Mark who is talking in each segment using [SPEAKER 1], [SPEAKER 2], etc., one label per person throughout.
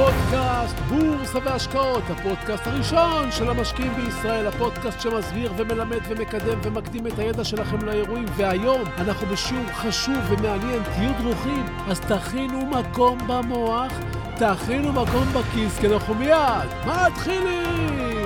[SPEAKER 1] פודקאסט בורסה והשקעות, הפודקאסט הראשון של המשקיעים בישראל, הפודקאסט שמסביר ומלמד ומקדם ומקדים את הידע שלכם לאירועים. והיום אנחנו בשיעור חשוב ומעניין, תהיו דרוכים, אז תכינו מקום במוח, תכינו מקום בכיס, כי אנחנו מיד מתחילים!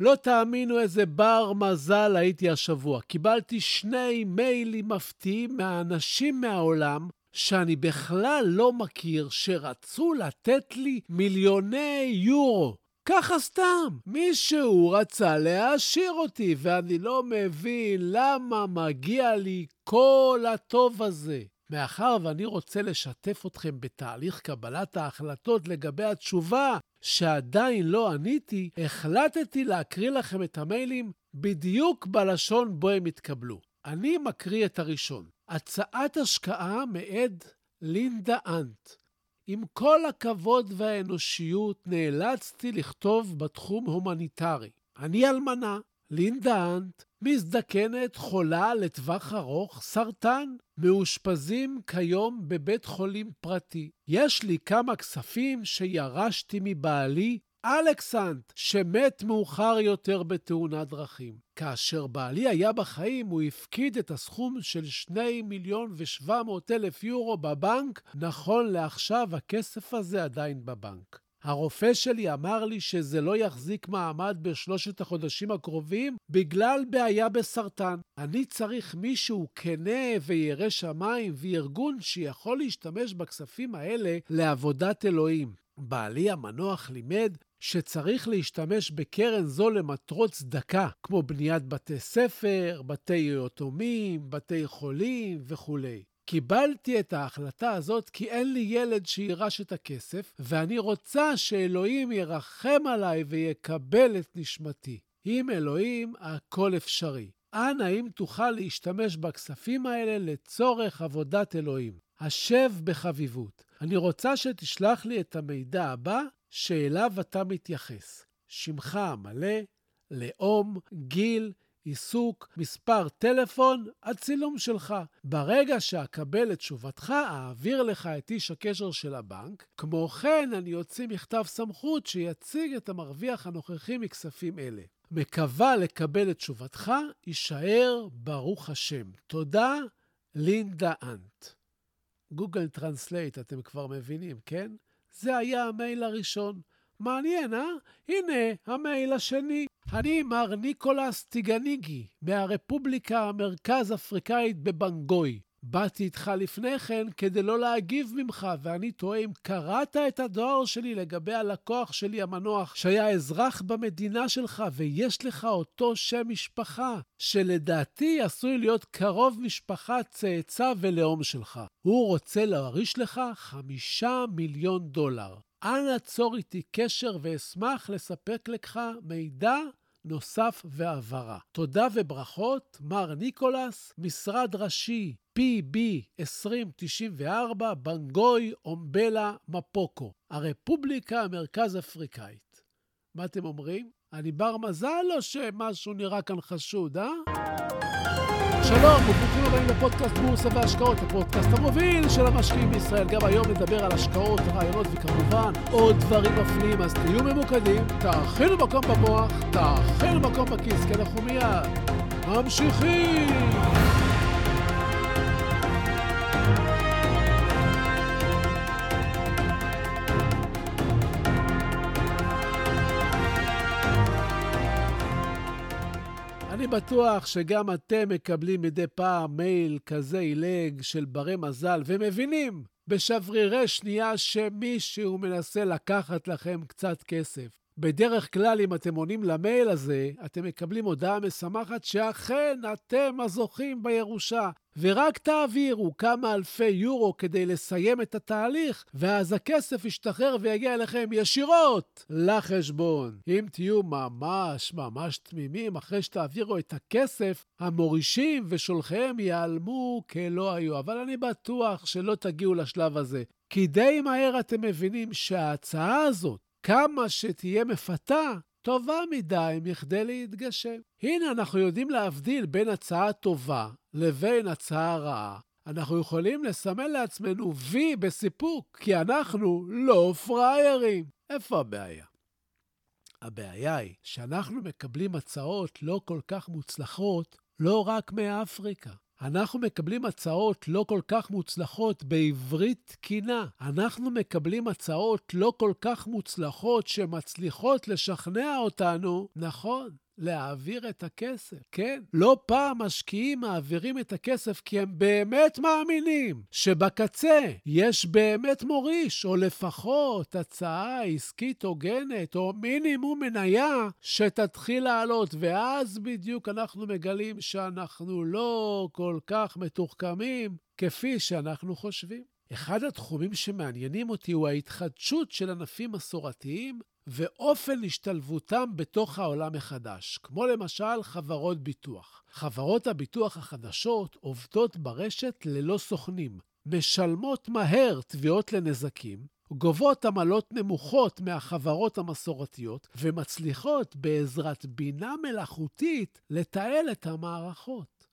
[SPEAKER 1] לא תאמינו איזה בר מזל הייתי השבוע. קיבלתי שני מיילים מפתיעים מהאנשים מהעולם שאני בכלל לא מכיר, שרצו לתת לי מיליוני יורו. ככה סתם. מישהו רצה להעשיר אותי, ואני לא מבין למה מגיע לי כל הטוב הזה. מאחר ואני רוצה לשתף אתכם בתהליך קבלת ההחלטות לגבי התשובה שעדיין לא עניתי, החלטתי להקריא לכם את המיילים בדיוק בלשון בו הם התקבלו. אני מקריא את הראשון. הצעת השקעה מאת לינדה אנט. עם כל הכבוד והאנושיות, נאלצתי לכתוב בתחום הומניטרי. אני אלמנה, לינדה מזדקנת, חולה לטווח ארוך, סרטן, מאושפזים כיום בבית חולים פרטי. יש לי כמה כספים שירשתי מבעלי, אלכסנט, שמת מאוחר יותר בתאונת דרכים. כאשר בעלי היה בחיים, הוא הפקיד את הסכום של 2 מיליון ו-700 אלף יורו בבנק. נכון לעכשיו, הכסף הזה עדיין בבנק. הרופא שלי אמר לי שזה לא יחזיק מעמד בשלושת החודשים הקרובים בגלל בעיה בסרטן. אני צריך מישהו כנה וירא שמיים וארגון שיכול להשתמש בכספים האלה לעבודת אלוהים. בעלי המנוח לימד שצריך להשתמש בקרן זו למטרות צדקה, כמו בניית בתי ספר, בתי יתומים, בתי חולים וכולי. קיבלתי את ההחלטה הזאת כי אין לי ילד שירש את הכסף, ואני רוצה שאלוהים ירחם עליי ויקבל את נשמתי. עם אלוהים הכל אפשרי. אנא, אם תוכל להשתמש בכספים האלה לצורך עבודת אלוהים. השב בחביבות. אני רוצה שתשלח לי את המידע הבא שאליו אתה מתייחס. שמך המלא, לאום, גיל, עיסוק, מספר טלפון, הצילום שלך. ברגע שאקבל את תשובתך, אעביר לך את איש הקשר של הבנק. כמו כן, אני אוציא מכתב סמכות שיציג את המרוויח הנוכחי מכספים אלה. מקווה לקבל את תשובתך, יישר ברוך השם. תודה, לינדה אנט. Google Translate, אתם כבר מבינים, כן? זה היה המייל הראשון. מעניין, אה? הנה המייל השני. אני מר ניקולס טיגניגי, מהרפובליקה המרכז אפריקאית בבנגוי. באתי איתך לפני כן כדי לא להגיב ממך, ואני תוהה אם קראת את הדואר שלי לגבי הלקוח שלי המנוח, שהיה אזרח במדינה שלך, ויש לך אותו שם משפחה, שלדעתי עשוי להיות קרוב משפחה, צאצא ולאום שלך. הוא רוצה להוריש לך חמישה מיליון דולר. אנא צור איתי קשר ואשמח לספק לך מידע נוסף והבהרה. תודה וברכות, מר ניקולס, משרד ראשי PB 2094, בנגוי, אומבלה, מפוקו, הרפובליקה המרכז אפריקאית. מה אתם אומרים? אני בר מזל או שמשהו נראה כאן חשוד, אה? שלום וברוכים הבאים לפודקאסט בורסה והשקעות, הפודקאסט המוביל של המשקיעים בישראל. גם היום נדבר על השקעות, רעיונות וכמובן עוד דברים מפליאים, אז תהיו ממוקדים, תאכילו מקום במוח, תאכילו מקום בכיס, כי אנחנו מיד ממשיכים. אני בטוח שגם אתם מקבלים מדי פעם מייל כזה עילג של ברי מזל ומבינים בשברירי שנייה שמישהו מנסה לקחת לכם קצת כסף. בדרך כלל, אם אתם עונים למייל הזה, אתם מקבלים הודעה משמחת שאכן אתם הזוכים בירושה. ורק תעבירו כמה אלפי יורו כדי לסיים את התהליך, ואז הכסף ישתחרר ויגיע אליכם ישירות לחשבון. אם תהיו ממש ממש תמימים, אחרי שתעבירו את הכסף, המורישים ושולחיהם ייעלמו כלא היו. אבל אני בטוח שלא תגיעו לשלב הזה. כי די מהר אתם מבינים שההצעה הזאת, כמה שתהיה מפתה, טובה מדי מכדי להתגשם. הנה, אנחנו יודעים להבדיל בין הצעה טובה לבין הצעה רעה. אנחנו יכולים לסמן לעצמנו וי בסיפוק, כי אנחנו לא פראיירים. איפה הבעיה? הבעיה היא שאנחנו מקבלים הצעות לא כל כך מוצלחות לא רק מאפריקה. אנחנו מקבלים הצעות לא כל כך מוצלחות בעברית תקינה. אנחנו מקבלים הצעות לא כל כך מוצלחות שמצליחות לשכנע אותנו, נכון, להעביר את הכסף. כן, לא פעם משקיעים מעבירים את הכסף כי הם באמת מאמינים שבקצה יש באמת מוריש, או לפחות הצעה עסקית הוגנת, או מינימום מניה שתתחיל לעלות, ואז בדיוק אנחנו מגלים שאנחנו לא כל כך מתוחכמים כפי שאנחנו חושבים. אחד התחומים שמעניינים אותי הוא ההתחדשות של ענפים מסורתיים ואופן השתלבותם בתוך העולם מחדש, כמו למשל חברות ביטוח. חברות הביטוח החדשות עובדות ברשת ללא סוכנים, משלמות מהר תביעות לנזקים, גובות עמלות נמוכות מהחברות המסורתיות ומצליחות בעזרת בינה מלאכותית לתעל את המערכות.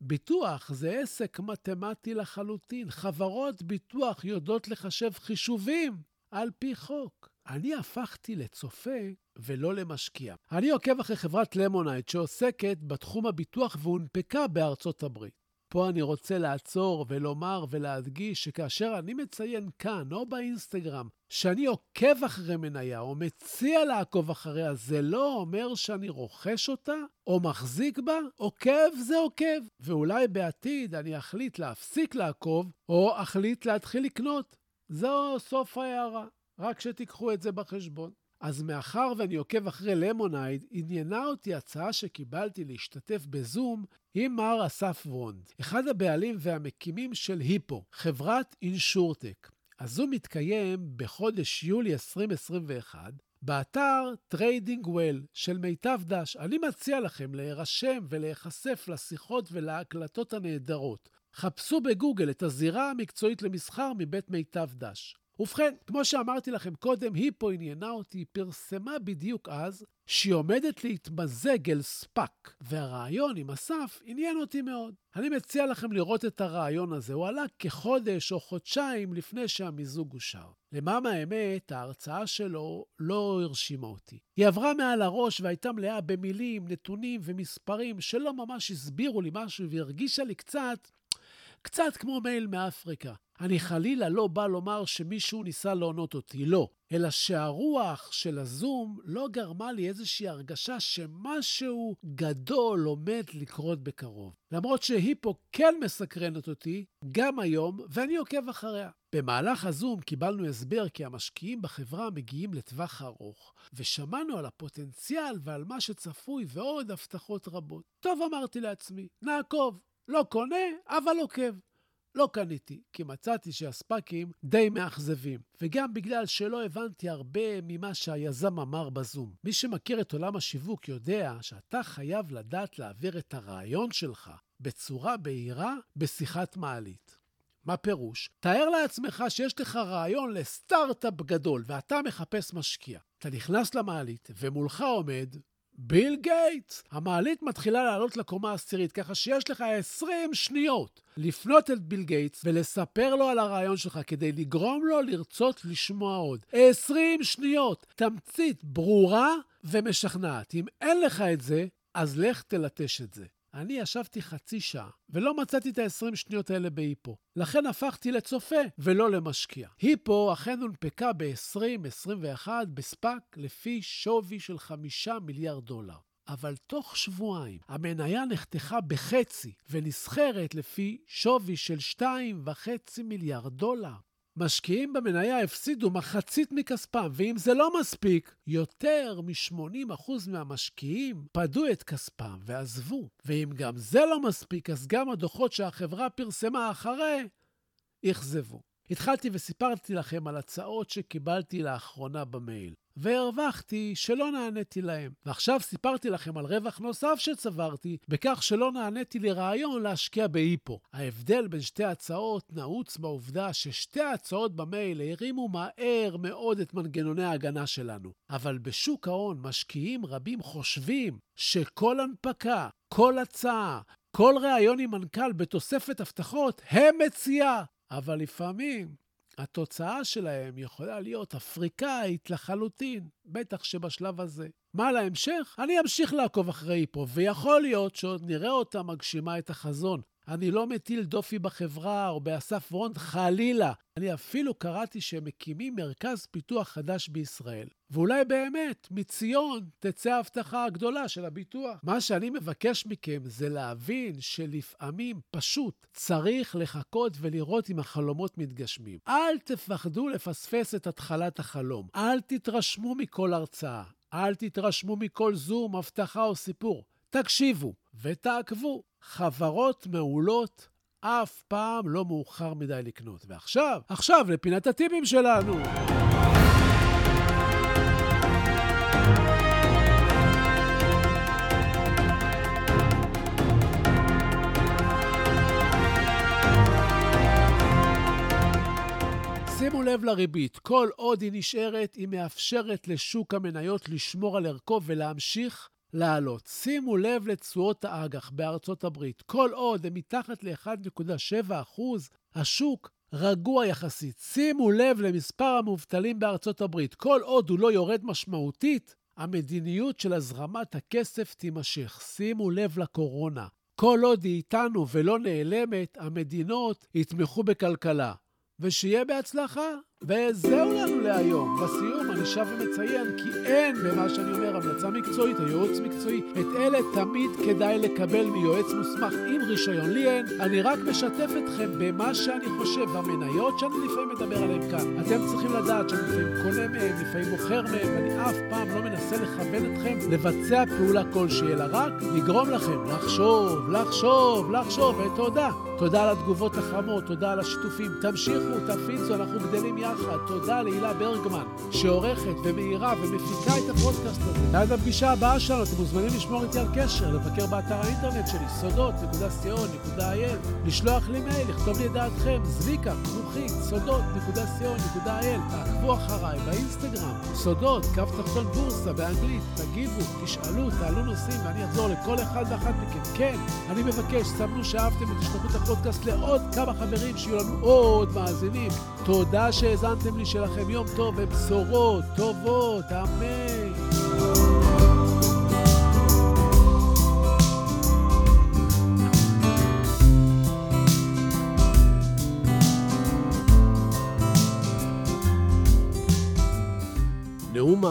[SPEAKER 1] ביטוח זה עסק מתמטי לחלוטין. חברות ביטוח יודעות לחשב חישובים על פי חוק. אני הפכתי לצופה ולא למשקיע. אני עוקב אחרי חברת למונייד שעוסקת בתחום הביטוח והונפקה בארצות הברית. פה אני רוצה לעצור ולומר ולהדגיש שכאשר אני מציין כאן או באינסטגרם שאני עוקב אחרי מניה או מציע לעקוב אחריה, זה לא אומר שאני רוכש אותה או מחזיק בה. עוקב זה עוקב, ואולי בעתיד אני אחליט להפסיק לעקוב או אחליט להתחיל לקנות. זו סוף ההערה. רק שתיקחו את זה בחשבון. אז מאחר ואני עוקב אחרי Lemonade, עניינה אותי הצעה שקיבלתי להשתתף בזום עם מר אסף וונד, אחד הבעלים והמקימים של Hippo, חברת insurtech. הזום מתקיים בחודש יולי 2021 באתר Trading Wheel של מיטב דש. אני מציע לכם להירשם ולהיחשף לשיחות ולהקלטות הנהדרות. חפשו בגוגל את הזירה המקצועית למסחר מבית מיטב דש. ובכן, כמו שאמרתי לכם קודם, היא פה עניינה אותי, היא פרסמה בדיוק אז שהיא עומדת להתמזג אל ספאק, והרעיון עם אסף עניין אותי מאוד. אני מציע לכם לראות את הרעיון הזה, הוא עלה כחודש או חודשיים לפני שהמיזוג אושר. למען האמת, ההרצאה שלו לא הרשימה אותי. היא עברה מעל הראש והייתה מלאה במילים, נתונים ומספרים שלא ממש הסבירו לי משהו והרגישה לי קצת, קצת כמו מייל מאפריקה. אני חלילה לא בא לומר שמישהו ניסה לעונות אותי, לא. אלא שהרוח של הזום לא גרמה לי איזושהי הרגשה שמשהו גדול עומד לקרות בקרוב. למרות שהיא פה כן מסקרנת אותי, גם היום, ואני עוקב אחריה. במהלך הזום קיבלנו הסבר כי המשקיעים בחברה מגיעים לטווח ארוך, ושמענו על הפוטנציאל ועל מה שצפוי ועוד הבטחות רבות. טוב, אמרתי לעצמי, נעקוב. לא קונה, אבל עוקב. לא קניתי, כי מצאתי שהספאקים די מאכזבים, וגם בגלל שלא הבנתי הרבה ממה שהיזם אמר בזום. מי שמכיר את עולם השיווק יודע שאתה חייב לדעת להעביר את הרעיון שלך בצורה בהירה בשיחת מעלית. מה פירוש? תאר לעצמך שיש לך רעיון לסטארט-אפ גדול ואתה מחפש משקיע. אתה נכנס למעלית ומולך עומד ביל גייטס. המעלית מתחילה לעלות לקומה העשירית, ככה שיש לך 20 שניות לפנות אל ביל גייטס ולספר לו על הרעיון שלך כדי לגרום לו לרצות לשמוע עוד. 20 שניות, תמצית ברורה ומשכנעת. אם אין לך את זה, אז לך תלטש את זה. אני ישבתי חצי שעה, ולא מצאתי את ה-20 שניות האלה ב Hippo. לכן הפכתי לצופה, ולא למשקיע. Hippo אכן הונפקה ב-2021 בספאק לפי שווי של 5 מיליארד דולר. אבל תוך שבועיים המניה נחתכה בחצי ונסחרת לפי שווי של 2.5 מיליארד דולר. משקיעים במניה הפסידו מחצית מכספם, ואם זה לא מספיק, יותר מ-80% מהמשקיעים פדו את כספם ועזבו. ואם גם זה לא מספיק, אז גם הדוחות שהחברה פרסמה אחרי אכזבו. התחלתי וסיפרתי לכם על הצעות שקיבלתי לאחרונה במייל. והרווחתי שלא נעניתי להם. ועכשיו סיפרתי לכם על רווח נוסף שצברתי, בכך שלא נעניתי לרעיון להשקיע בהיפו. ההבדל בין שתי הצעות נעוץ בעובדה ששתי ההצעות במייל הרימו מהר מאוד את מנגנוני ההגנה שלנו. אבל בשוק ההון משקיעים רבים חושבים שכל הנפקה, כל הצעה, כל ראיון עם מנכ"ל בתוספת הבטחות הם מציאה. אבל לפעמים התוצאה שלהם יכולה להיות אפריקאית לחלוטין, בטח שבשלב הזה. מה להמשך? אני אמשיך לעקוב אחרי פה, ויכול להיות שעוד נראה אותה מגשימה את החזון. אני לא מטיל דופי בחברה או באסף רונד, חלילה. אני אפילו קראתי שהם מקימים מרכז פיתוח חדש בישראל. ואולי באמת, מציון תצא ההבטחה הגדולה של הביטוח. מה שאני מבקש מכם זה להבין שלפעמים פשוט צריך לחכות ולראות אם החלומות מתגשמים. אל תפחדו לפספס את התחלת החלום. אל תתרשמו מכל הרצאה. אל תתרשמו מכל זום, הבטחה או סיפור. תקשיבו ותעקבו. חברות מעולות אף פעם לא מאוחר מדי לקנות. ועכשיו, עכשיו לפינת הטיפים שלנו. שימו לב לריבית, כל עוד היא נשארת, היא מאפשרת לשוק המניות לשמור על ערכו ולהמשיך לעלות. שימו לב לתשואות האג"ח בארצות הברית. כל עוד הם מתחת ל-1.7%, השוק רגוע יחסית. שימו לב למספר המובטלים בארצות הברית. כל עוד הוא לא יורד משמעותית, המדיניות של הזרמת הכסף תימשך. שימו לב לקורונה. כל עוד היא איתנו ולא נעלמת, המדינות יתמכו בכלכלה. ושיהיה בהצלחה. וזהו לנו להיום. בסיום אני שב ומציין כי אין במה שאני אומר המלצה מקצועית או ייעוץ מקצועי. את אלה תמיד כדאי לקבל מיועץ מוסמך עם רישיון. לי אין. אני רק משתף אתכם במה שאני חושב, במניות שאני לפעמים מדבר עליהן כאן. אתם צריכים לדעת שאני לפעמים קונה מהם, לפעמים מוכר מהם, ואני אף פעם לא מנסה לכוון אתכם לבצע פעולה כלשהי, אלא רק לגרום לכם לחשוב, לחשוב, לחשוב, ותודה. תודה על התגובות החמות, תודה על השיתופים. תמשיכו, תפיצו, אנחנו גדלים יחד. יחד. תודה להילה ברגמן, שעורכת ומאירה ומפיקה את הפודקאסט הזה. עד הפגישה הבאה שלנו אתם מוזמנים לשמור איתי על קשר, לבקר באתר האינטרנט שלי, סודות.co.il, לשלוח לי מייל, לכתוב לי את דעתכם, זביקה, כרוכית, סודות.co.il, תעקבו אחריי באינסטגרם, סודות, קו תחתון בורסה באנגלית, תגיבו, תשאלו, תעלו נושאים ואני אחזור לכל אחד ואחת מכם. כן, אני מבקש, סמנו שאהבתם ותשלחו את הפודקאסט לעוד כמה חברים שיהיו לנו עוד מאזינים. תודה שהאזנתם. האזנתם לי, שלכם יום טוב ובשורות טובות, אמן.